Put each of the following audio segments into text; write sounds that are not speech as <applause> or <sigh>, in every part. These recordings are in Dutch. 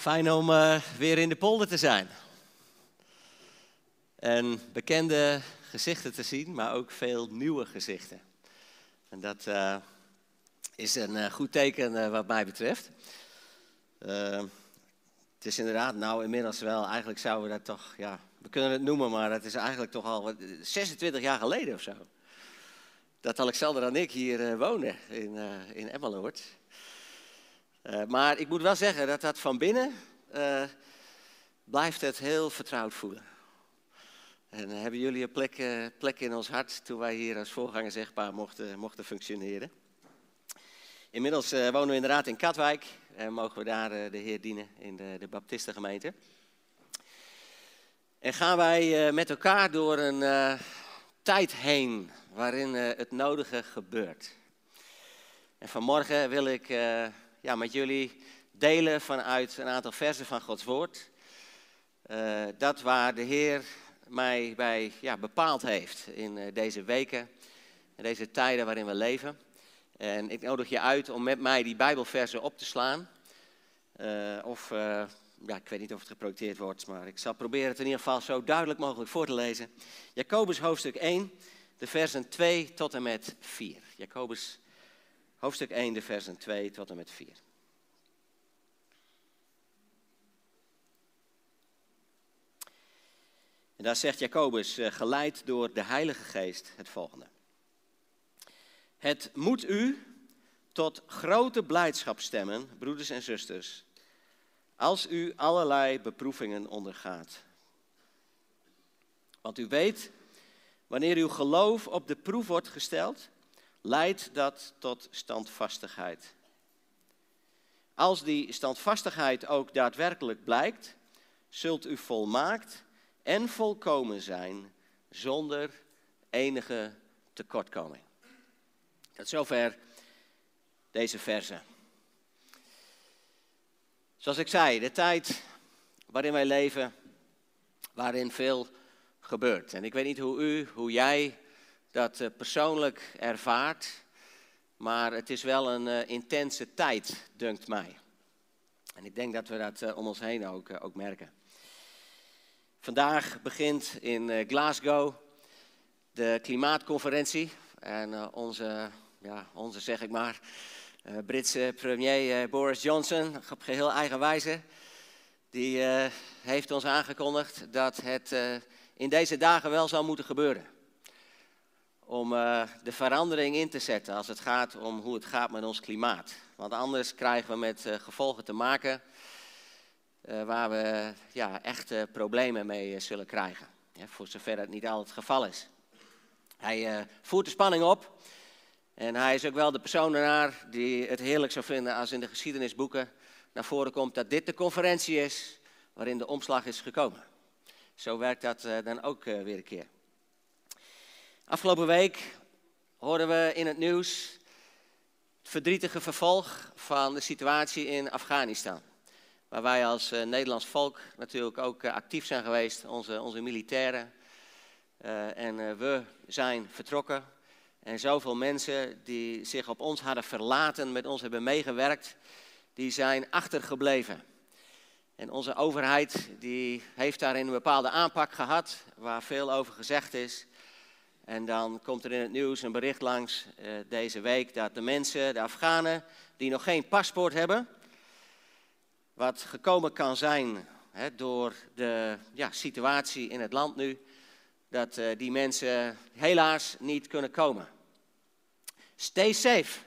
Fijn om uh, weer in de polder te zijn. En bekende gezichten te zien, maar ook veel nieuwe gezichten. En dat uh, is een uh, goed teken wat mij betreft. het is inderdaad, nou inmiddels wel, eigenlijk zouden we dat toch, ja, we kunnen het noemen, maar het is eigenlijk toch al 26 jaar geleden of zo. Dat Alexander en ik hier wonen in, in Emmeloord. Uh, maar ik moet wel zeggen dat dat van binnen uh, blijft het heel vertrouwd voelen. En hebben jullie een plek, uh, plek, in ons hart toen wij hier als voorganger zegbaar mochten, mochten functioneren. Inmiddels wonen we inderdaad in Katwijk en mogen we daar de Heer dienen in de, de Baptistengemeente. En gaan wij met elkaar door een tijd heen waarin het nodige gebeurt. En vanmorgen wil ik ja, met jullie delen vanuit een aantal versen van Gods Woord. Uh, dat waar de Heer mij bij ja, bepaald heeft in uh, deze weken, deze tijden waarin we leven. En ik nodig je uit om met mij die Bijbelversen op te slaan. Uh, of, ja, ik weet niet of het geprojecteerd wordt, maar ik zal proberen het in ieder geval zo duidelijk mogelijk voor te lezen. Jacobus hoofdstuk 1, de versen 2 tot en met 4. Jacobus Hoofdstuk 1, de versen 2 tot en met 4. En daar zegt Jacobus, eh, geleid door de Heilige Geest, het volgende. Het moet u tot grote blijdschap stemmen, broeders en zusters, als u allerlei beproevingen ondergaat. Want u weet, wanneer uw geloof op de proef wordt gesteld, leidt dat tot standvastigheid. Als die standvastigheid ook daadwerkelijk blijkt, zult u volmaakt en volkomen zijn zonder enige tekortkoming. Tot zover deze verse. Zoals ik zei, de tijd waarin wij leven, waarin veel gebeurt. En ik weet niet hoe u, hoe jij dat eh, persoonlijk ervaart. Maar het is wel een uh, intense tijd, dunkt mij. En ik denk dat we dat uh, om ons heen ook, ook merken. Vandaag begint in Glasgow de klimaatconferentie. En onze, ja, onze, zeg ik maar, Britse premier Boris Johnson, op geheel eigen wijze, die heeft ons aangekondigd dat het in deze dagen wel zou moeten gebeuren om uh, de verandering in te zetten als het gaat om hoe het gaat met ons klimaat. Want anders krijgen we met uh, gevolgen te maken uh, waar we ja, echte problemen mee zullen krijgen. Voor zover dat niet altijd het geval is. Hij voert de spanning op. En hij is ook wel de persoon ernaar die het heerlijk zou vinden als in de geschiedenisboeken naar voren komt dat dit de conferentie is waarin de omslag is gekomen. Zo werkt dat dan ook weer een keer. Afgelopen week hoorden we in het nieuws het verdrietige vervolg van de situatie in Afghanistan. Waar wij als uh, Nederlands volk natuurlijk ook uh, actief zijn geweest, onze, onze militairen. Uh, en we zijn vertrokken. En zoveel mensen die zich op ons hadden verlaten, met ons hebben meegewerkt, die zijn achtergebleven. En onze overheid die heeft daarin een bepaalde aanpak gehad, waar veel over gezegd is. En dan komt er in het nieuws een bericht langs uh, deze week dat de mensen, de Afghanen, die nog geen paspoort hebben, wat gekomen kan zijn hè, door de ja, situatie in het land nu, dat uh, die mensen helaas niet kunnen komen. Stay safe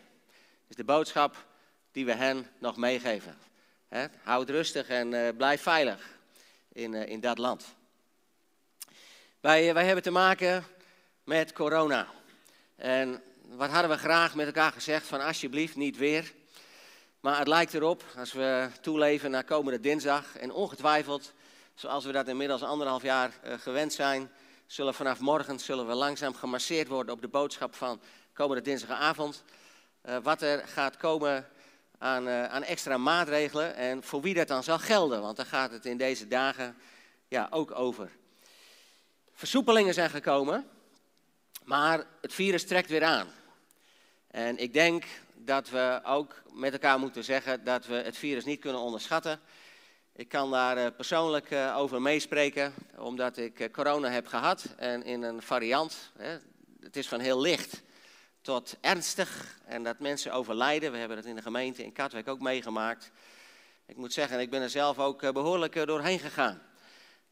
is de boodschap die we hen nog meegeven. Hè, houd rustig en uh, blijf veilig in, in dat land. Wij, wij hebben te maken met corona. En wat hadden we graag met elkaar gezegd van alsjeblieft niet weer. Maar het lijkt erop, als we toeleven naar komende dinsdag en ongetwijfeld, zoals we dat inmiddels anderhalf jaar uh, gewend zijn, zullen vanaf morgen zullen we langzaam gemasseerd worden op de boodschap van komende dinsdagavond. Uh, wat er gaat komen aan, uh, aan, extra maatregelen en voor wie dat dan zal gelden, want daar gaat het in deze dagen ja, ook over. Versoepelingen zijn gekomen, maar het virus trekt weer aan. En ik denk dat we ook met elkaar moeten zeggen dat we het virus niet kunnen onderschatten. Ik kan daar eh, persoonlijk eh, over meespreken, omdat ik eh, corona heb gehad en in een variant. Het is van heel licht tot ernstig en dat mensen overlijden. We hebben het in de gemeente in Katwijk ook meegemaakt. Ik moet zeggen, ik ben er zelf ook behoorlijk doorheen gegaan.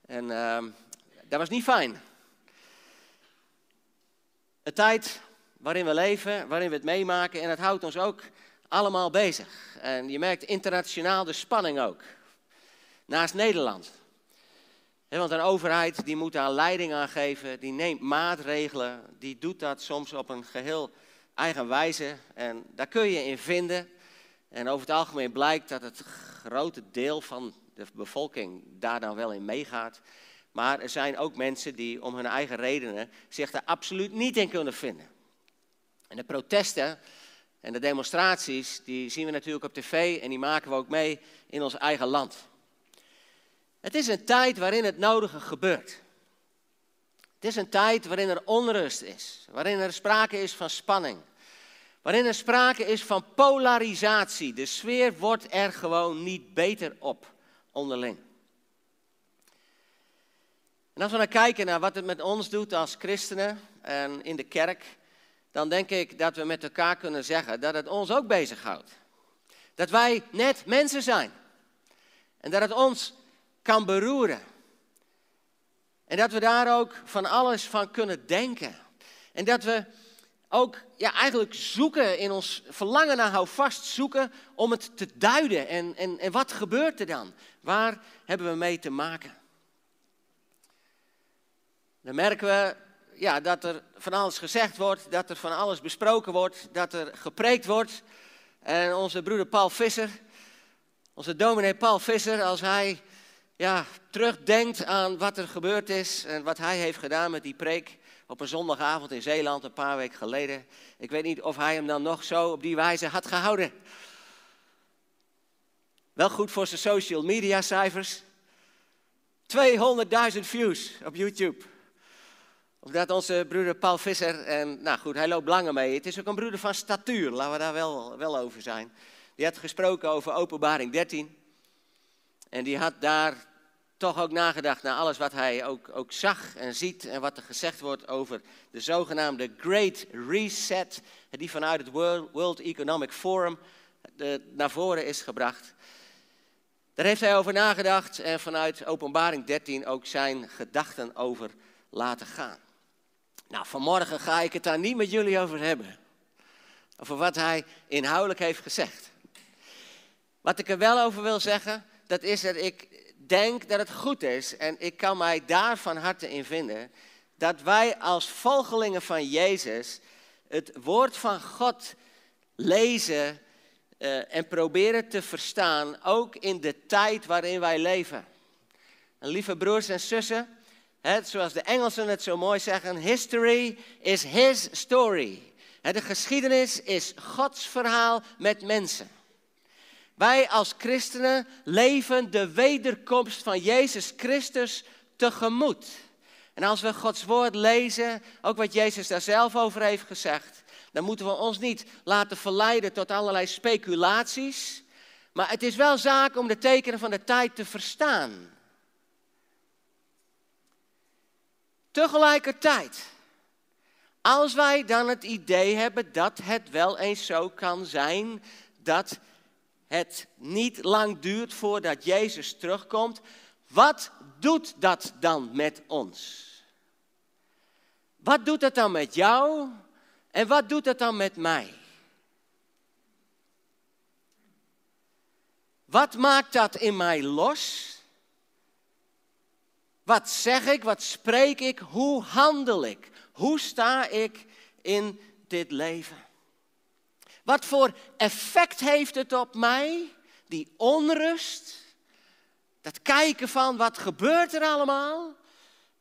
En ehm, dat was niet fijn. Een tijd waarin we leven, waarin we het meemaken en het houdt ons ook allemaal bezig. En je merkt internationaal de spanning ook naast Nederland. want een overheid die moet daar leiding aan geven, die neemt maatregelen, die doet dat soms op een geheel eigen wijze. En daar kun je in vinden. En over het algemeen blijkt dat het grote deel van de bevolking daar dan wel in meegaat. Maar er zijn ook mensen die om hun eigen redenen zich daar absoluut niet in kunnen vinden. En de protesten en de demonstraties, die zien we natuurlijk op tv en die maken we ook mee in ons eigen land. Het is een tijd waarin het nodige gebeurt. Het is een tijd waarin er onrust is, waarin er sprake is van spanning, waarin er sprake is van polarisatie. De sfeer wordt er gewoon niet beter op onderling. En als we dan kijken naar wat het met ons doet als christenen en in de kerk, dan denk ik dat we met elkaar kunnen zeggen dat het ons ook bezighoudt. Dat wij net mensen zijn. En dat het ons kan beroeren. En dat we daar ook van alles van kunnen denken. En dat we ook ja, eigenlijk zoeken in ons verlangen naar houvast zoeken om het te duiden. En, en, en wat gebeurt er dan? Waar hebben we mee te maken? Dan merken we ja, dat er van alles gezegd wordt, dat er van alles besproken wordt, dat er gepreekt wordt. En onze broeder Paul Visser, onze dominee Paul Visser, als hij ja, terugdenkt aan wat er gebeurd is en wat hij heeft gedaan met die preek op een zondagavond in Zeeland een paar weken geleden. Ik weet niet of hij hem dan nog zo op die wijze had gehouden. Wel goed voor zijn social media cijfers. 200.000 views op YouTube. Omdat onze broeder Paul Visser, en nou goed, hij loopt langer mee. Het is ook een broeder van statuur, laten we daar wel, wel over zijn. Die had gesproken over openbaring 13. En die had daar toch ook nagedacht naar alles wat hij ook, ook zag en ziet en wat er gezegd wordt over de zogenaamde Great Reset, die vanuit het World Economic Forum de, naar voren is gebracht. Daar heeft hij over nagedacht en vanuit Openbaring 13 ook zijn gedachten over laten gaan. Nou, vanmorgen ga ik het daar niet met jullie over hebben. Over wat hij inhoudelijk heeft gezegd. Wat ik er wel over wil zeggen, dat is dat ik denk dat het goed is, en ik kan mij daar van harte in vinden, dat wij als volgelingen van Jezus het woord van God lezen uh, en proberen te verstaan, ook in de tijd waarin wij leven. En lieve broers en zussen, zoals de Engelsen het zo mooi zeggen, history is his story. De geschiedenis is Gods verhaal met mensen. Wij als christenen leven de wederkomst van Jezus Christus tegemoet. En als we Gods woord lezen, ook wat Jezus daar zelf over heeft gezegd, dan moeten we ons niet laten verleiden tot allerlei speculaties. Maar het is wel zaak om de tekenen van de tijd te verstaan. Tegelijkertijd, als wij dan het idee hebben dat het wel eens zo kan zijn dat het niet lang duurt voordat Jezus terugkomt, wat doet dat dan met ons? Wat doet dat dan met jou en wat doet dat dan met mij? Wat maakt dat in mij los? Wat zeg ik, wat spreek ik, hoe handel ik? Hoe sta ik in dit leven? Wat voor effect heeft het op mij? Die onrust. Dat kijken van wat gebeurt er allemaal?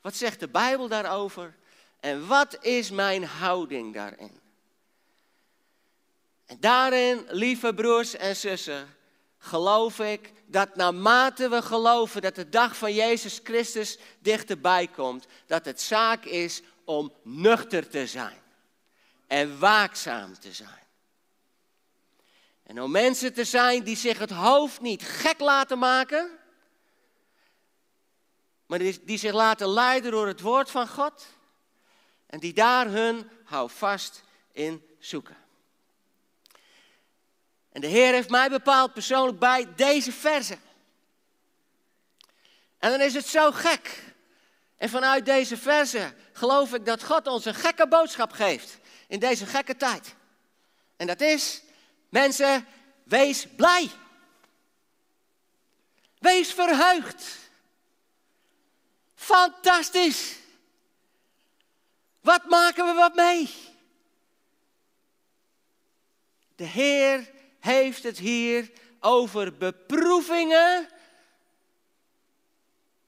Wat zegt de Bijbel daarover? En wat is mijn houding daarin? En daarin, lieve broers en zussen, geloof ik dat naarmate we geloven dat de dag van Jezus Christus dichterbij komt, dat het zaak is om nuchter te zijn en waakzaam te zijn. En om mensen te zijn die zich het hoofd niet gek laten maken, maar die, zich laten leiden door het woord van God en die daar hun houvast in zoeken. En de Heer heeft mij bepaald persoonlijk bij deze verse. En dan is het zo gek. En vanuit deze verse geloof ik dat God ons een gekke boodschap geeft in deze gekke tijd. En dat is, mensen, wees blij. Wees verheugd. Fantastisch. Wat maken we wat mee? De Heer heeft het hier over beproevingen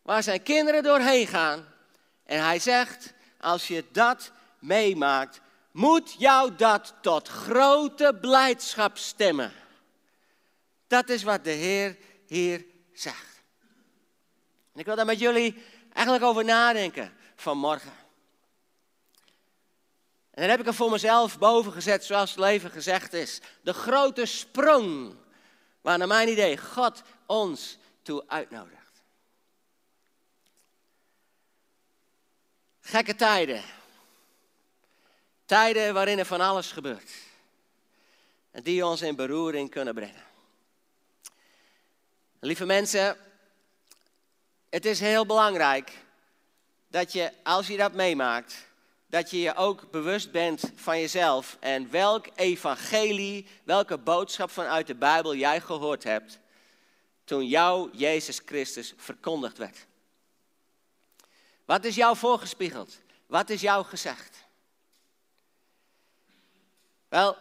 waar zijn kinderen doorheen gaan. En hij zegt, als je dat meemaakt, moet jou dat tot grote blijdschap stemmen. Dat is wat de Heer hier zegt. En ik wil daar met jullie eigenlijk over nadenken vanmorgen. En dan heb ik er voor mezelf boven gezet, zoals het leven gezegd is. De grote sprong waar naar mijn idee God ons toe uitnodigt. Gekke tijden. Tijden waarin er van alles gebeurt. En die ons in beroering kunnen brengen. Lieve mensen, het is heel belangrijk dat je, als je dat meemaakt, dat je je ook bewust bent van jezelf en welk evangelie, welke boodschap vanuit de Bijbel jij gehoord hebt toen jou Jezus Christus verkondigd werd. Wat is jou voorgespiegeld? Wat is jou gezegd? Wel,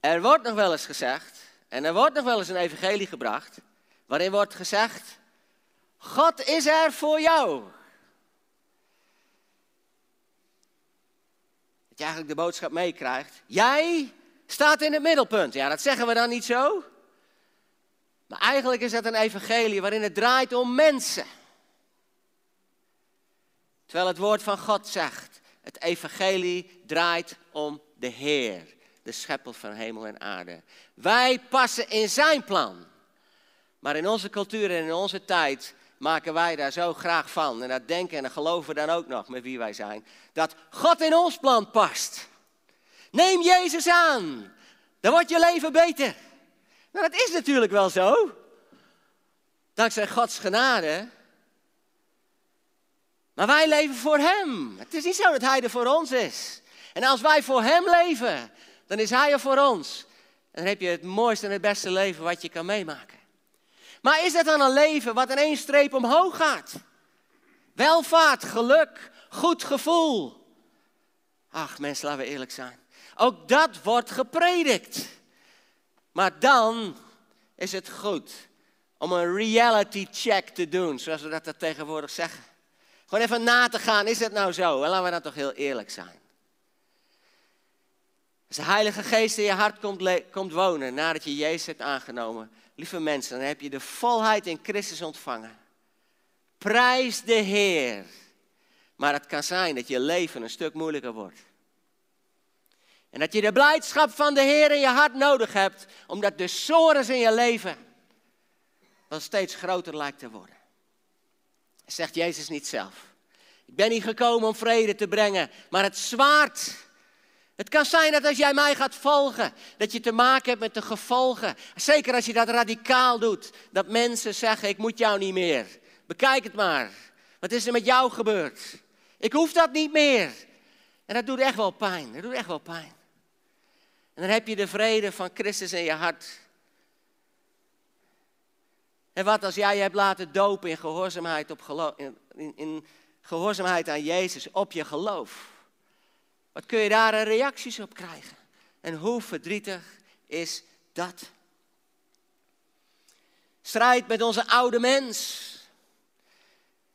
er wordt nog wel eens gezegd, en er wordt nog wel eens een evangelie gebracht, waarin wordt gezegd, God is er voor jou. Dat je eigenlijk de boodschap meekrijgt, jij staat in het middelpunt. Ja, dat zeggen we dan niet zo. Maar eigenlijk is dat een evangelie waarin het draait om mensen. Terwijl het woord van God zegt, het evangelie draait om de Heer, de schepper van hemel en aarde. Wij passen in zijn plan. Maar in onze cultuur en in onze tijd maken wij daar zo graag van. En dat denken en dat geloven we dan ook nog met wie wij zijn. Dat God in ons plan past. Neem Jezus aan. Dan wordt je leven beter. Nou, dat is natuurlijk wel zo. Dankzij Gods genade maar wij leven voor Hem. Het is niet zo dat Hij er voor ons is. En als wij voor Hem leven, dan is Hij er voor ons. En dan heb je het mooiste en het beste leven wat je kan meemaken. Maar is dat dan een leven wat in één streep omhoog gaat? Welvaart, geluk, goed gevoel. Ach mensen, laten we eerlijk zijn. Ook dat wordt gepredikt. Maar dan is het goed om een reality check te doen, zoals we dat tegenwoordig zeggen. Gewoon even na te gaan, is het nou zo? En laten we dan toch heel eerlijk zijn. Als de Heilige Geest in je hart komt, komt wonen nadat je Jezus hebt aangenomen, lieve mensen, dan heb je de volheid in Christus ontvangen. Prijs de Heer. Maar het kan zijn dat je leven een stuk moeilijker wordt. En dat je de blijdschap van de Heer in je hart nodig hebt, omdat de sores in je leven wel steeds groter lijkt te worden. Zegt Jezus niet zelf. Ik ben niet gekomen om vrede te brengen, maar het zwaard. Het kan zijn dat als jij mij gaat volgen, dat je te maken hebt met de gevolgen. Zeker als je dat radicaal doet, dat mensen zeggen: Ik moet jou niet meer. Bekijk het maar. Wat is er met jou gebeurd? Ik hoef dat niet meer. En dat doet echt wel pijn. Dat doet echt wel pijn. En dan heb je de vrede van Christus in je hart. En wat als jij je hebt laten dopen in gehoorzaamheid, op in, in, in gehoorzaamheid aan Jezus, op je geloof? Wat kun je daar reacties op krijgen? En hoe verdrietig is dat? Strijd met onze oude mens.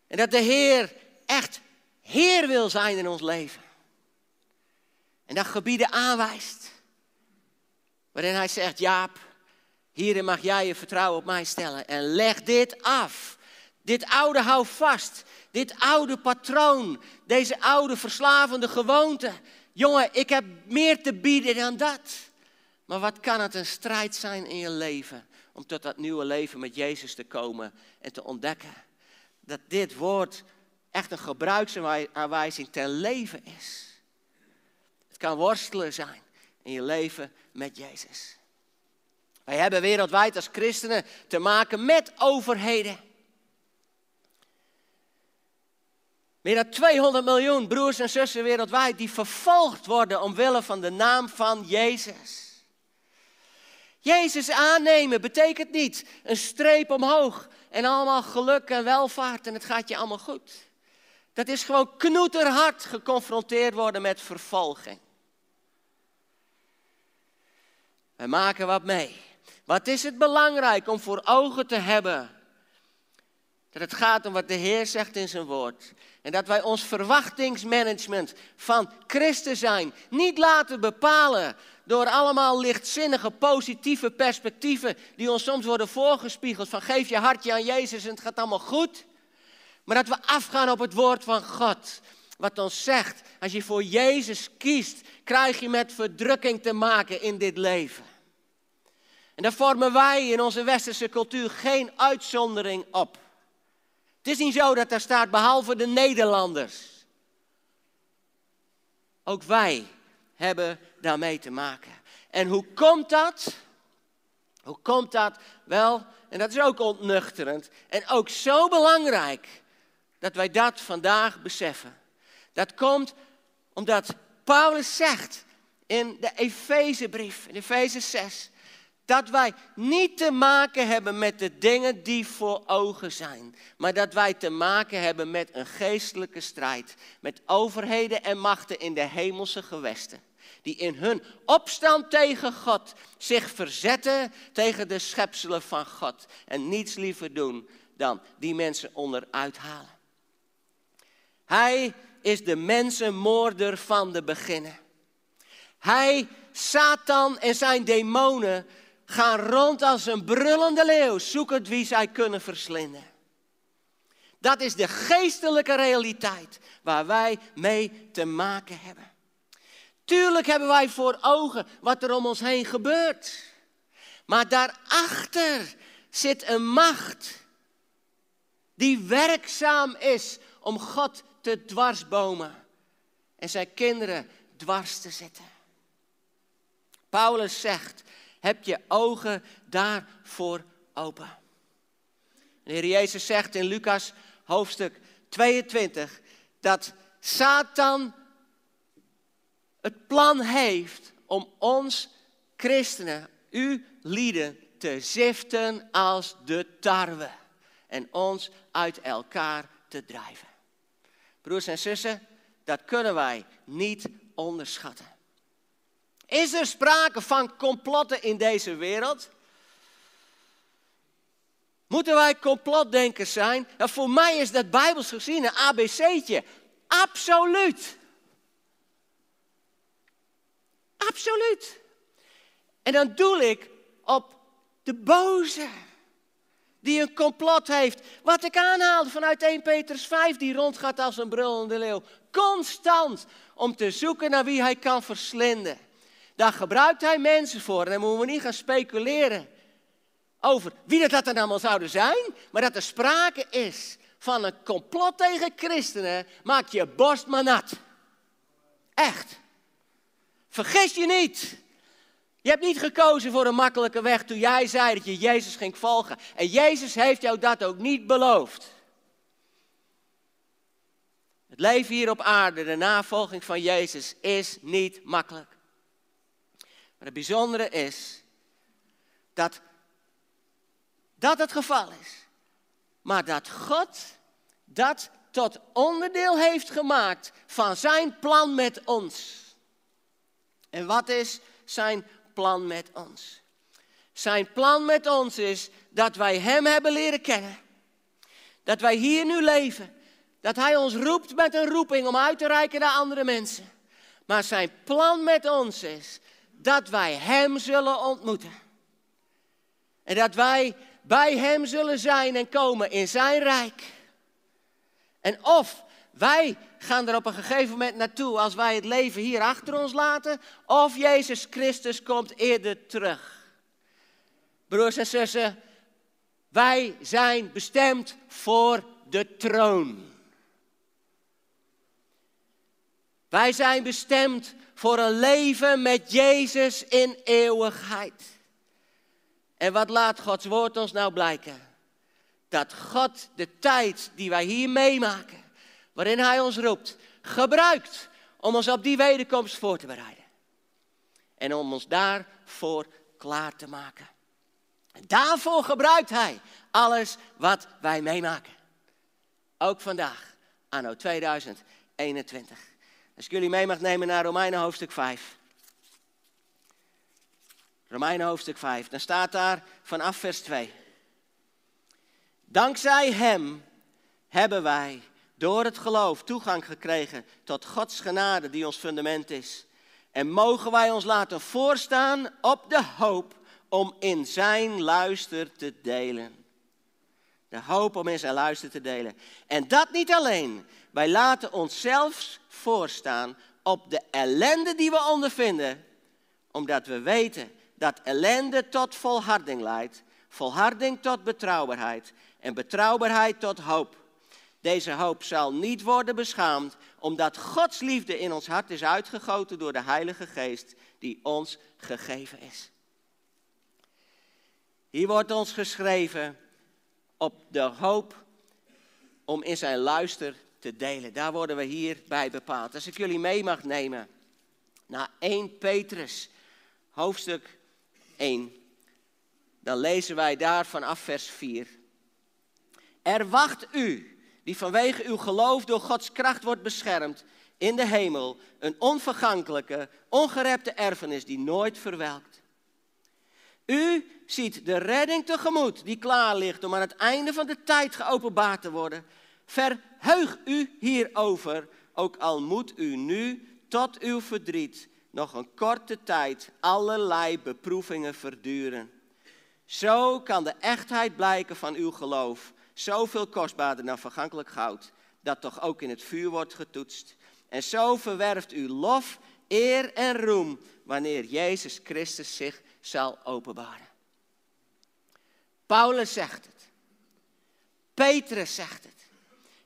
En dat de Heer echt Heer wil zijn in ons leven. En dat gebieden aanwijst. Waarin hij zegt, Jaap, Hierin mag jij je vertrouwen op mij stellen. En leg dit af. Dit oude hou vast. Dit oude patroon. Deze oude verslavende gewoonte. Jongen, ik heb meer te bieden dan dat. Maar wat kan het een strijd zijn in je leven om tot dat nieuwe leven met Jezus te komen en te ontdekken dat dit woord echt een gebruiksaanwijzing ten leven is. Het kan worstelen zijn in je leven met Jezus. Wij hebben wereldwijd als christenen te maken met overheden. Meer dan 200 miljoen broers en zussen wereldwijd die vervolgd worden omwille van de naam van Jezus. Jezus aannemen betekent niet een streep omhoog en allemaal geluk en welvaart en het gaat je allemaal goed. Dat is gewoon knoeterhard geconfronteerd worden met vervolging. We maken wat mee. Wat is het belangrijk om voor ogen te hebben? Dat het gaat om wat de Heer zegt in zijn woord. En dat wij ons verwachtingsmanagement van Christus zijn niet laten bepalen door allemaal lichtzinnige, positieve perspectieven die ons soms worden voorgespiegeld. Van geef je hartje aan Jezus en het gaat allemaal goed. Maar dat we afgaan op het woord van God. Wat ons zegt, als je voor Jezus kiest, krijg je met verdrukking te maken in dit leven. En daar vormen wij in onze westerse cultuur geen uitzondering op. Het is niet zo dat daar staat behalve de Nederlanders. Ook wij hebben daarmee te maken. En hoe komt dat? Hoe komt dat? Wel, en dat is ook ontnuchterend en ook zo belangrijk dat wij dat vandaag beseffen. Dat komt omdat Paulus zegt in de Efezebrief, in Efeze 6, dat wij niet te maken hebben met de dingen die voor ogen zijn, maar dat wij te maken hebben met een geestelijke strijd, met overheden en machten in de hemelse gewesten, die in hun opstand tegen God zich verzetten tegen de schepselen van God en niets liever doen dan die mensen onderuit halen. Hij is de mensenmoorder van de beginnen. Hij, Satan en zijn demonen gaan rond als een brullende leeuw, zoekend wie zij kunnen verslinden. Dat is de geestelijke realiteit waar wij mee te maken hebben. Tuurlijk hebben wij voor ogen wat er om ons heen gebeurt. Maar daarachter zit een macht die werkzaam is om God te dwarsbomen en zijn kinderen dwars te zetten. Paulus zegt, heb je ogen daarvoor open. De Heer Jezus zegt in Lucas hoofdstuk 22 dat Satan het plan heeft om ons christenen, u lieden, te ziften als de tarwe en ons uit elkaar te drijven. Broers en zussen, dat kunnen wij niet onderschatten. Is er sprake van complotten in deze wereld? Moeten wij complotdenkers zijn? Nou, voor mij is dat bijbels gezien een ABC'tje. Absoluut. Absoluut. En dan doel ik op de boze. Die een complot heeft. Wat ik aanhaalde vanuit 1 Petrus 5, die rondgaat als een brullende leeuw. Constant om te zoeken naar wie hij kan verslinden. Daar gebruikt hij mensen voor. En dan moeten we niet gaan speculeren over wie dat dan allemaal zouden zijn. Maar dat er sprake is van een complot tegen christenen, maak je borst maar nat. Echt. Vergis je niet. Je hebt niet gekozen voor een makkelijke weg toen jij zei dat je Jezus ging volgen. En Jezus heeft jou dat ook niet beloofd. Het leven hier op aarde, de navolging van Jezus, is niet makkelijk. Maar het bijzondere is dat dat het geval is. Maar dat God dat tot onderdeel heeft gemaakt van zijn plan met ons. En wat is zijn plan met ons? Zijn plan met ons is dat wij Hem hebben leren kennen. Dat wij hier nu leven. Dat Hij ons roept met een roeping om uit te reiken naar andere mensen. Maar zijn plan met ons is dat wij Hem zullen ontmoeten. En dat wij bij Hem zullen zijn en komen in Zijn rijk. En of wij gaan er op een gegeven moment naartoe als wij het leven hier achter ons laten, of Jezus Christus komt eerder terug. Broers en zussen, wij zijn bestemd voor de troon. Wij zijn bestemd voor een leven met Jezus in eeuwigheid. En wat laat Gods woord ons nou blijken? Dat God de tijd die wij hier meemaken, waarin Hij ons roept, gebruikt om ons op die wederkomst voor te bereiden. En om ons daarvoor klaar te maken. En daarvoor gebruikt Hij alles wat wij meemaken. Ook vandaag, anno 2021. Als ik jullie mee mag nemen naar Romeinen hoofdstuk 5. Romeinen hoofdstuk 5. Dan staat daar vanaf vers 2. Dankzij Hem hebben wij door het geloof toegang gekregen tot Gods genade die ons fundament is. En mogen wij ons laten voorstaan op de hoop om in Zijn luister te delen. De hoop om in Zijn luister te delen. En dat niet alleen. Wij laten onszelf voorstaan op de ellende die we ondervinden, omdat we weten dat ellende tot volharding leidt, volharding tot betrouwbaarheid en betrouwbaarheid tot hoop. Deze hoop zal niet worden beschaamd, omdat Gods liefde in ons hart is uitgegoten door de Heilige Geest die ons gegeven is. Hier wordt ons geschreven op de hoop om in zijn luister te delen. Daar worden we hierbij bepaald. Als ik jullie mee mag nemen naar 1 Petrus, hoofdstuk 1, dan lezen wij daar vanaf vers 4. Er wacht u, die vanwege uw geloof door Gods kracht wordt beschermd, in de hemel, een onvergankelijke, ongerepte erfenis die nooit verwelkt. U ziet de redding tegemoet die klaar ligt om aan het einde van de tijd geopenbaard te worden. Verheug u hierover, ook al moet u nu tot uw verdriet nog een korte tijd allerlei beproevingen verduren. Zo kan de echtheid blijken van uw geloof, zoveel kostbaarder dan vergankelijk goud, dat toch ook in het vuur wordt getoetst. En zo verwerft u lof, eer en roem wanneer Jezus Christus zich zal openbaren. Paulus zegt het. Petrus zegt het.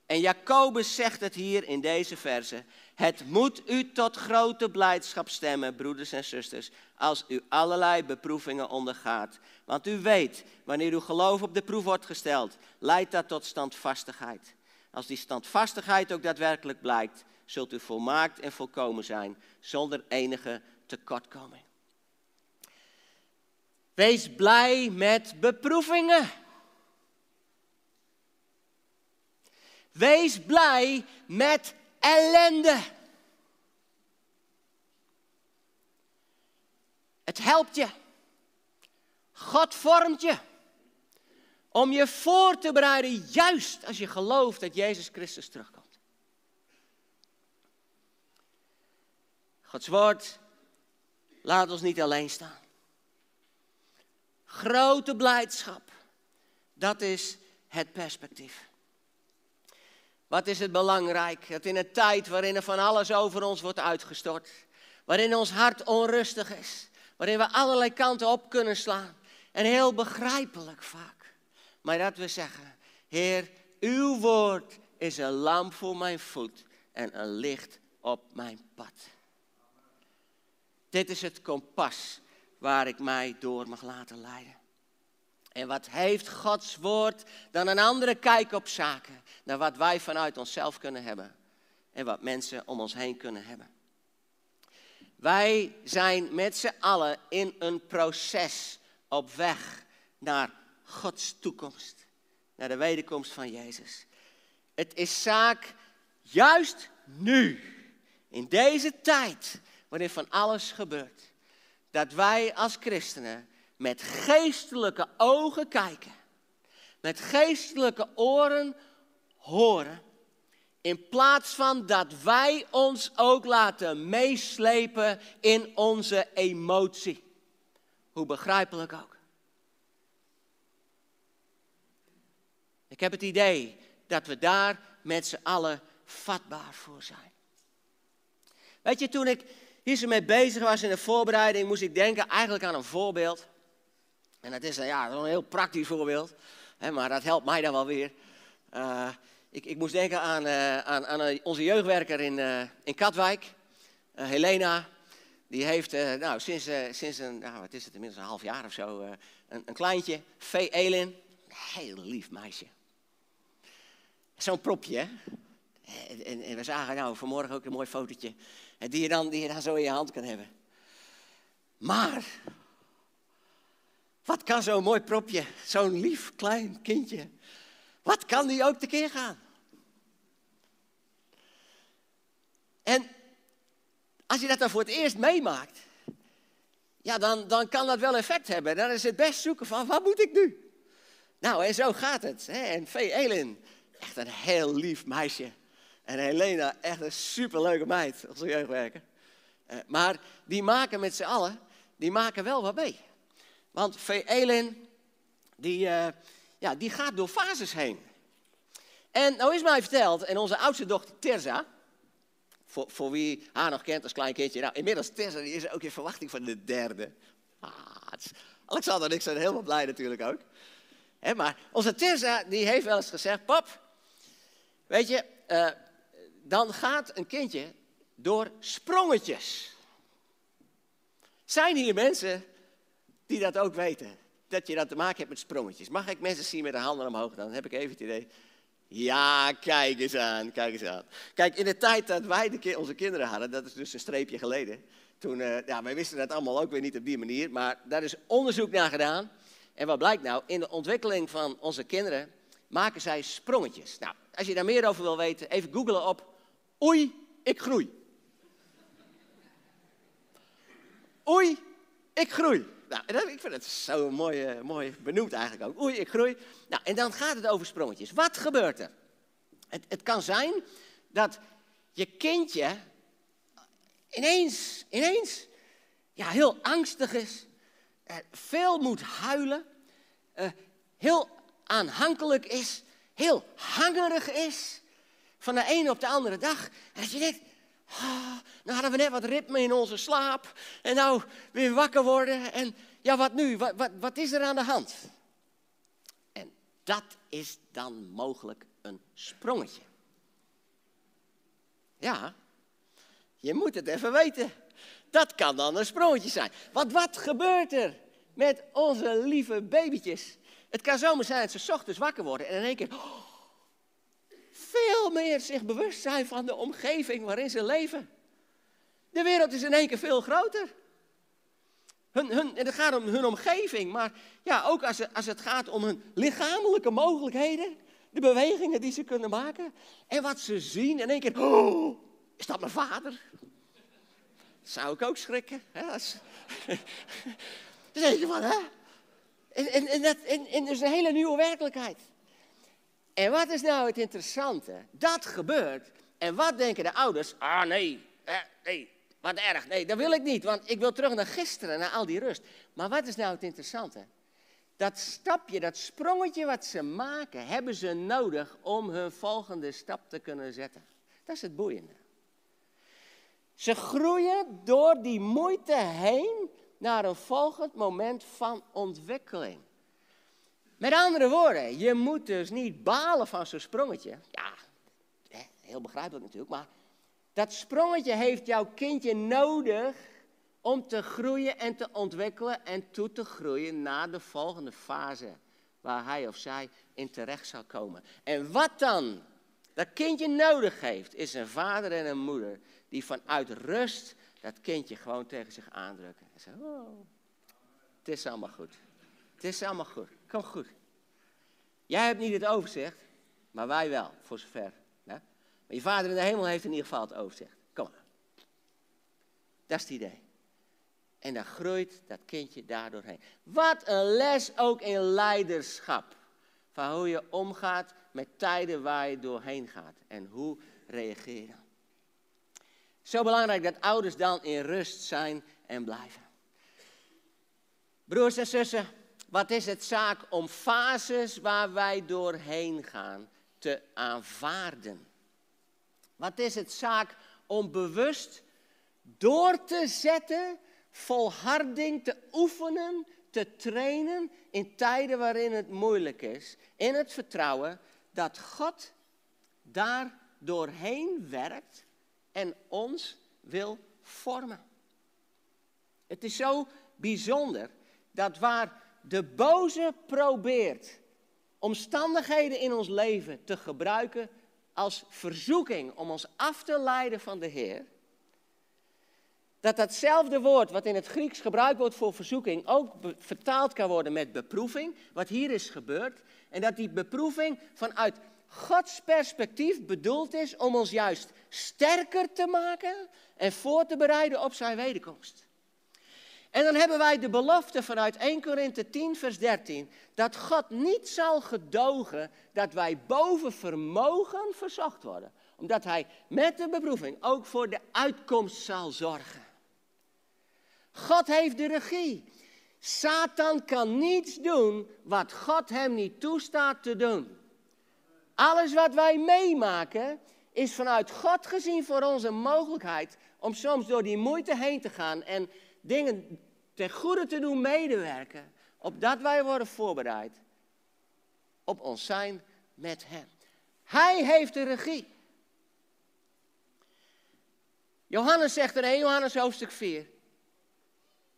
En Jacobus zegt het hier in deze verse. Het moet u tot grote blijdschap stemmen, broeders en zusters, als u allerlei beproevingen ondergaat. Want u weet, wanneer uw geloof op de proef wordt gesteld, leidt dat tot standvastigheid. Als die standvastigheid ook daadwerkelijk blijkt, zult u volmaakt en volkomen zijn, zonder enige tekortkoming. Wees blij met beproevingen. Wees blij met ellende. Het helpt je. God vormt je. Om je voor te bereiden, juist als je gelooft dat Jezus Christus terugkomt. Gods woord laat ons niet alleen staan. Grote blijdschap. Dat is het perspectief. Wat is het belangrijk? Dat in een tijd waarin er van alles over ons wordt uitgestort, waarin ons hart onrustig is, waarin we allerlei kanten op kunnen slaan. En heel begrijpelijk vaak. Maar dat we zeggen, Heer, uw woord is een lamp voor mijn voet en een licht op mijn pad. Dit is het kompas waar ik mij door mag laten leiden. En wat heeft Gods woord dan een andere kijk op zaken dan wat wij vanuit onszelf kunnen hebben en wat mensen om ons heen kunnen hebben? Wij zijn met z'n allen in een proces op weg naar Gods toekomst, naar de wederkomst van Jezus. Het is zaak juist nu, in deze tijd, waarin van alles gebeurt, dat wij als christenen met geestelijke ogen kijken, met geestelijke oren horen, in plaats van dat wij ons ook laten meeslepen in onze emotie. Hoe begrijpelijk ook. Ik heb het idee dat we daar met z'n allen vatbaar voor zijn. Weet je, toen ik hier zo mee bezig was in de voorbereiding, moest ik denken eigenlijk aan een voorbeeld. En dat is ja, een heel praktisch voorbeeld, hè, maar dat helpt mij dan wel weer. Uh, ik, ik moest denken aan, aan, aan onze jeugdwerker in, in Katwijk, Helena. Die heeft nou, sinds, sinds een, nou, wat is het, inmiddels een half jaar of zo, een, een kleintje, Vee Elin. Heel lief meisje. Zo'n propje, hè? En, en, we zagen nou vanmorgen ook een mooi fotootje. Die je, dan, die zo in je hand kan hebben. Maar, wat kan zo'n mooi propje, zo'n lief klein kindje, wat kan die ook tekeer gaan? En als je dat dan voor het eerst meemaakt, ja, dan, dan kan dat wel effect hebben. Dan is het best zoeken van, wat moet ik nu? Nou, en zo gaat het. Hè? En Vee Elin, echt een heel lief meisje. En Helena, echt een superleuke meid, onze jeugdwerker. Uh, maar die maken met z'n allen, die maken wel wat mee. Want Vee Elin, die, uh, ja, die gaat door fases heen. En nou is mij verteld, en onze oudste dochter Terza, voor, voor wie haar nog kent als klein kindje. Nou, inmiddels die is ook in verwachting van de derde. Ah, Alexander en ik zijn helemaal blij natuurlijk ook. maar onze Tessa, die heeft wel eens gezegd, pap, weet je, uh, dan gaat een kindje door sprongetjes. Zijn hier mensen die dat ook weten? Dat je dat te maken hebt met sprongetjes. Mag ik mensen zien met de handen omhoog? Dan heb ik even het idee. Ja, kijk eens aan, kijk eens aan. Kijk, in de tijd dat wij de, onze kinderen hadden, dat is dus een streepje geleden. Toen, uh, ja, wij wisten dat allemaal ook weer niet op die manier, maar daar is onderzoek naar gedaan. En wat blijkt nou? In de ontwikkeling van onze kinderen maken zij sprongetjes. Nou, als je daar meer over wil weten, even googlen op Oei, ik groei. Oei, ik groei. Nou, ik vind het zo mooi, mooi benoemd eigenlijk ook. Oei, ik groei. Nou, en dan gaat het over sprongetjes. Wat gebeurt er? Het, het kan zijn dat je kindje ineens, ineens ja, heel angstig is, eh, veel moet huilen, eh, heel aanhankelijk is, heel hangerig is, van de ene op de andere dag. En dat je denkt, oh, nou hadden we net wat ritme in onze slaap. En nou weer wakker worden. En ja, wat nu? Wat, wat, wat is er aan de hand? En dat is dan mogelijk een sprongetje. Ja, je moet het even weten. Dat kan dan een sprongetje zijn. Want wat gebeurt er met onze lieve babytjes? Het kan zomaar zijn dat ze ochtends wakker worden en in één keer... Oh, veel meer zich bewust zijn van de omgeving waarin ze leven. De wereld is in één keer veel groter. Hun, hun, het gaat om hun omgeving, maar ja, ook als het, als het gaat om hun lichamelijke mogelijkheden, de bewegingen die ze kunnen maken en wat ze zien. In één keer, oh, is dat mijn vader? Zou ik ook schrikken. Hè? Als... <laughs> Van, hè? En, dat, en, en is een hele nieuwe werkelijkheid. En wat is nou het interessante? Dat gebeurt. En wat denken de ouders? Ah nee, eh, nee, wat erg. Nee, dat wil ik niet, want ik wil terug naar gisteren, naar al die rust. Maar wat is nou het interessante? Dat stapje, dat sprongetje wat ze maken, hebben ze nodig om hun volgende stap te kunnen zetten. Dat is het boeiende. Ze groeien door die moeite heen naar een volgend moment van ontwikkeling. Met andere woorden, je moet dus niet balen van zo'n sprongetje. Ja, heel begrijpelijk natuurlijk, maar dat sprongetje heeft jouw kindje nodig om te groeien en te ontwikkelen en toe te groeien naar de volgende fase waar hij of zij in terecht zal komen. En wat dan dat kindje nodig heeft, is een vader en een moeder die vanuit rust dat kindje gewoon tegen zich aandrukken. En zeggen, oh, het is allemaal goed. Het is allemaal goed. Kom goed. Jij hebt niet het overzicht, maar wij wel, voor zover. Maar je vader in de hemel heeft in ieder geval het overzicht. Kom maar. Dat is het idee. En dan groeit dat kindje daardoor heen. Wat een les ook in leiderschap. Van hoe je omgaat met tijden waar je doorheen gaat. En hoe dan. Zo belangrijk dat ouders dan in rust zijn en blijven. Broers en zussen, wat is het zaak om fases waar wij doorheen gaan te aanvaarden? Wat is het zaak om bewust door te zetten, volharding te oefenen, te trainen in tijden waarin het moeilijk is, in het vertrouwen dat God daar doorheen werkt en ons wil vormen. Het is zo bijzonder dat waar de boze probeert omstandigheden in ons leven te gebruiken als verzoeking om ons af te leiden van de Heer, dat datzelfde woord wat in het Grieks gebruikt wordt voor verzoeking ook vertaald kan worden met beproeving, wat hier is gebeurd, en dat die beproeving vanuit Gods perspectief bedoeld is om ons juist sterker te maken en voor te bereiden op zijn wederkomst. En dan hebben wij de belofte vanuit 1 Korinthe 10, vers 13, dat God niet zal gedogen dat wij boven vermogen verzocht worden, omdat Hij met de beproeving ook voor de uitkomst zal zorgen. God heeft de regie. Satan kan niets doen wat God hem niet toestaat te doen. Alles wat wij meemaken is vanuit God gezien voor ons een mogelijkheid om soms door die moeite heen te gaan en dingen ten goede te doen medewerken, opdat wij worden voorbereid op ons zijn met Hem. Hij heeft de regie. Johannes zegt in 1 Johannes hoofdstuk 4,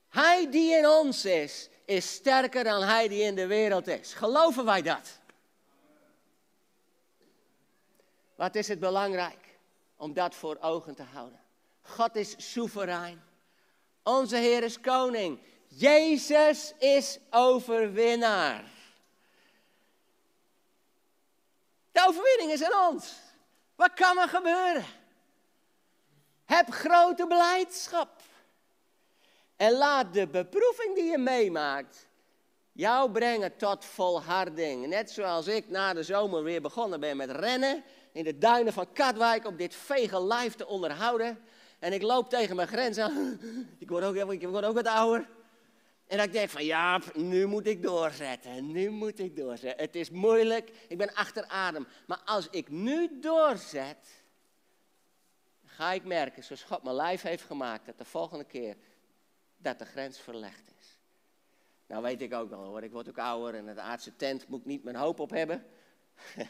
hij die in ons is, is sterker dan hij die in de wereld is. Geloven wij dat? Wat is het belangrijk om dat voor ogen te houden? God is soeverein. Onze Heer is koning. Jezus is overwinnaar. De overwinning is aan ons. Wat kan er gebeuren? Heb grote blijdschap. En laat de beproeving die je meemaakt jou brengen tot volharding. Net zoals ik na de zomer weer begonnen ben met rennen in de duinen van Katwijk op dit vege lijf te onderhouden. En ik loop tegen mijn grens aan. <laughs> Ik word ook, ik word ook wat ouder. En ik denk van ja, nu moet ik doorzetten. Nu moet ik doorzetten. Het is moeilijk. Ik ben achter adem. Maar als ik nu doorzet, ga ik merken, zoals God mijn lijf heeft gemaakt, dat de volgende keer dat de grens verlegd is. Nou weet ik ook wel hoor, ik word ook ouder en het aardse tent moet ik niet mijn hoop op hebben. <laughs>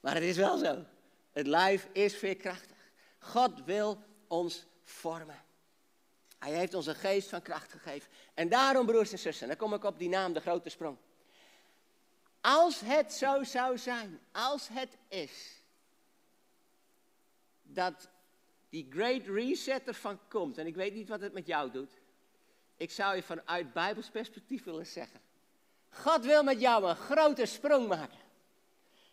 maar het is wel zo. Het lijf is veerkrachtig. God wil ons vormen. Hij heeft ons een geest van kracht gegeven. En daarom, broers en zussen, dan kom ik op die naam, de grote sprong. Als het zo zou zijn, als het is, dat die great reset ervan komt, en ik weet niet wat het met jou doet, ik zou je vanuit Bijbels perspectief willen zeggen. God wil met jou een grote sprong maken.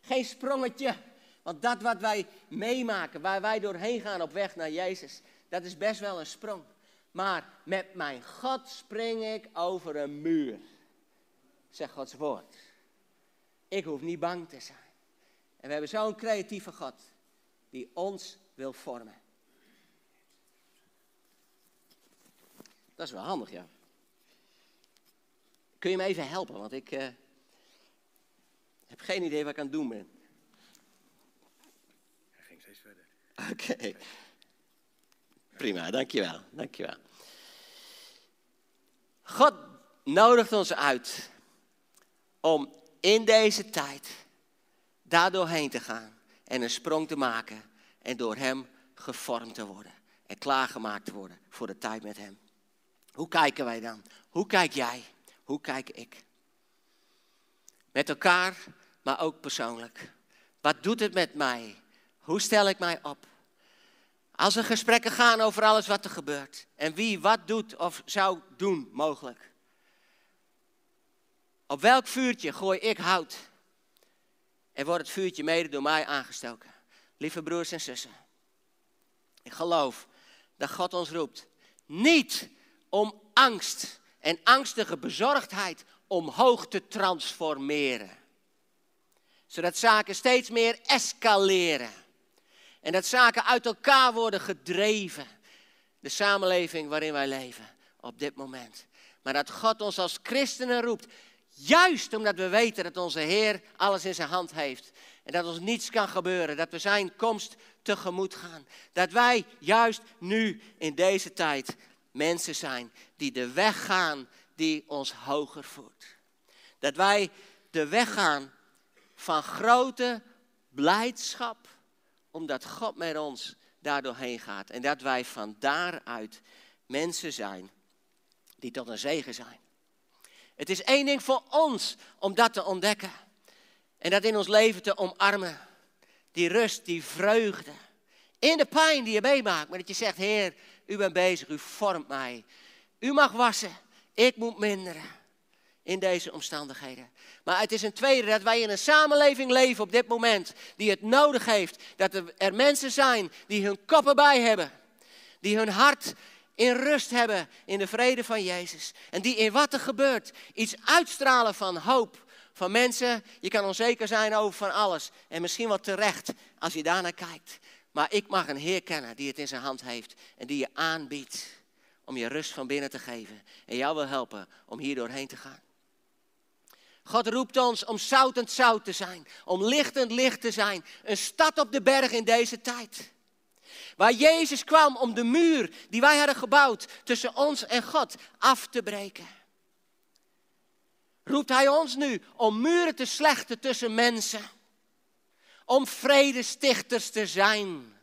Geen sprongetje, want dat wat wij meemaken, waar wij doorheen gaan op weg naar Jezus, dat is best wel een sprong. Maar met mijn God spring ik over een muur, zegt Gods woord. Ik hoef niet bang te zijn. En we hebben zo'n creatieve God die ons wil vormen. Dat is wel handig, ja. Kun je me even helpen? Want ik uh, heb geen idee wat ik aan het doen ben. Hij ging steeds Oké. Prima, dankjewel. dankjewel. God nodigt ons uit om in deze tijd daardoor heen te gaan en een sprong te maken en door Hem gevormd te worden en klaargemaakt te worden voor de tijd met Hem. Hoe kijken wij dan? Hoe kijk jij? Hoe kijk ik? Met elkaar, maar ook persoonlijk. Wat doet het met mij? Hoe stel ik mij op? Als er gesprekken gaan over alles wat er gebeurt en wie wat doet of zou doen mogelijk. Op welk vuurtje gooi ik hout? En wordt het vuurtje mede door mij aangestoken? Lieve broers en zussen, ik geloof dat God ons roept. Niet om angst en angstige bezorgdheid omhoog te transformeren. Zodat zaken steeds meer escaleren. En dat zaken uit elkaar worden gedreven. De samenleving waarin wij leven op dit moment. Maar dat God ons als christenen roept. Juist omdat we weten dat onze Heer alles in zijn hand heeft. En dat ons niets kan gebeuren. Dat we zijn komst tegemoet gaan. Dat wij juist nu in deze tijd mensen zijn die de weg gaan die ons hoger voert. Dat wij de weg gaan van grote blijdschap omdat God met ons daardoorheen gaat. En dat wij van daaruit mensen zijn die tot een zegen zijn. Het is één ding voor ons om dat te ontdekken. En dat in ons leven te omarmen. Die rust, die vreugde. In de pijn die je meemaakt. Maar dat je zegt, Heer, u bent bezig, u vormt mij. U mag wassen, ik moet minderen. In deze omstandigheden. Maar het is een tweede dat wij in een samenleving leven op dit moment. Die het nodig heeft dat er mensen zijn die hun koppen bij hebben. Die hun hart in rust hebben in de vrede van Jezus. En die in wat er gebeurt iets uitstralen van hoop. Van mensen, je kan onzeker zijn over van alles. En misschien wel terecht als je daarnaar kijkt. Maar ik mag een Heer kennen die het in zijn hand heeft. En die je aanbiedt om je rust van binnen te geven. En jou wil helpen om hier doorheen te gaan. God roept ons om zoutend zout te zijn. Om lichtend licht te zijn. Een stad op de berg in deze tijd. Waar Jezus kwam om de muur die wij hadden gebouwd tussen ons en God af te breken. Roept Hij ons nu om muren te slechten tussen mensen. Om vredestichters te zijn.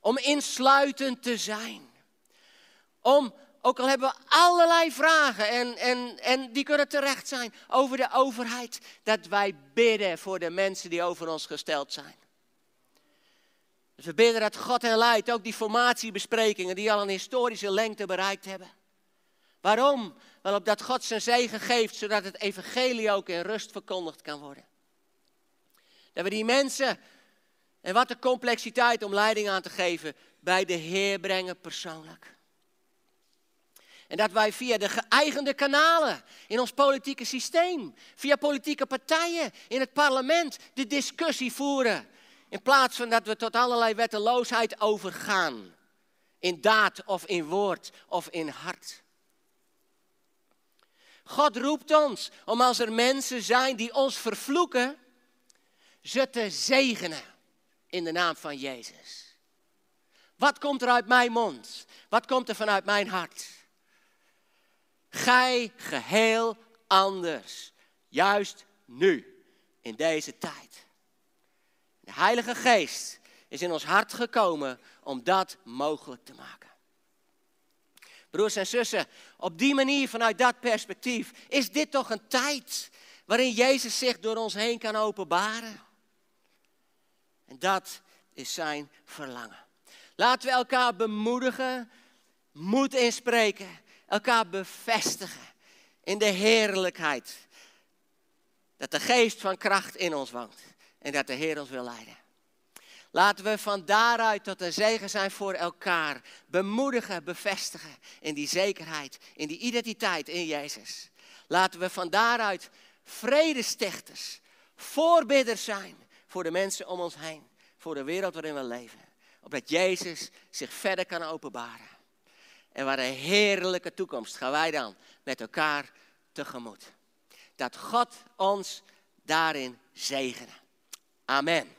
Om insluitend te zijn. Om, ook al hebben we allerlei vragen en, en, en die kunnen terecht zijn over de overheid, dat wij bidden voor de mensen die over ons gesteld zijn. We bidden dat God hen leidt, ook die formatiebesprekingen die al een historische lengte bereikt hebben. Waarom? Wel opdat God zijn zegen geeft, zodat het evangelie ook in rust verkondigd kan worden. Dat we die mensen, en wat de complexiteit om leiding aan te geven, bij de Heer brengen persoonlijk. En dat wij via de geëigende kanalen in ons politieke systeem, via politieke partijen in het parlement, de discussie voeren in plaats van dat we tot allerlei wetteloosheid overgaan. In daad of in woord of in hart. God roept ons om als er mensen zijn die ons vervloeken, ze te zegenen in de naam van Jezus. Wat komt er uit mijn mond? Wat komt er vanuit mijn hart? Gij geheel anders. Juist nu, in deze tijd. De Heilige Geest is in ons hart gekomen om dat mogelijk te maken. Broers en zussen, op die manier, vanuit dat perspectief, is dit toch een tijd waarin Jezus zich door ons heen kan openbaren. En dat is zijn verlangen. Laten we elkaar bemoedigen, moed inspreken, elkaar bevestigen in de heerlijkheid. Dat de geest van kracht in ons woont en dat de Heer ons wil leiden. Laten we van daaruit tot een zegen zijn voor elkaar. Bemoedigen, bevestigen in die zekerheid, in die identiteit in Jezus. Laten we van daaruit vredestichters, voorbidders zijn voor de mensen om ons heen. Voor de wereld waarin we leven. Opdat Jezus zich verder kan openbaren. En waar een heerlijke toekomst gaan wij dan met elkaar tegemoet. Dat God ons daarin zegenen. Amen.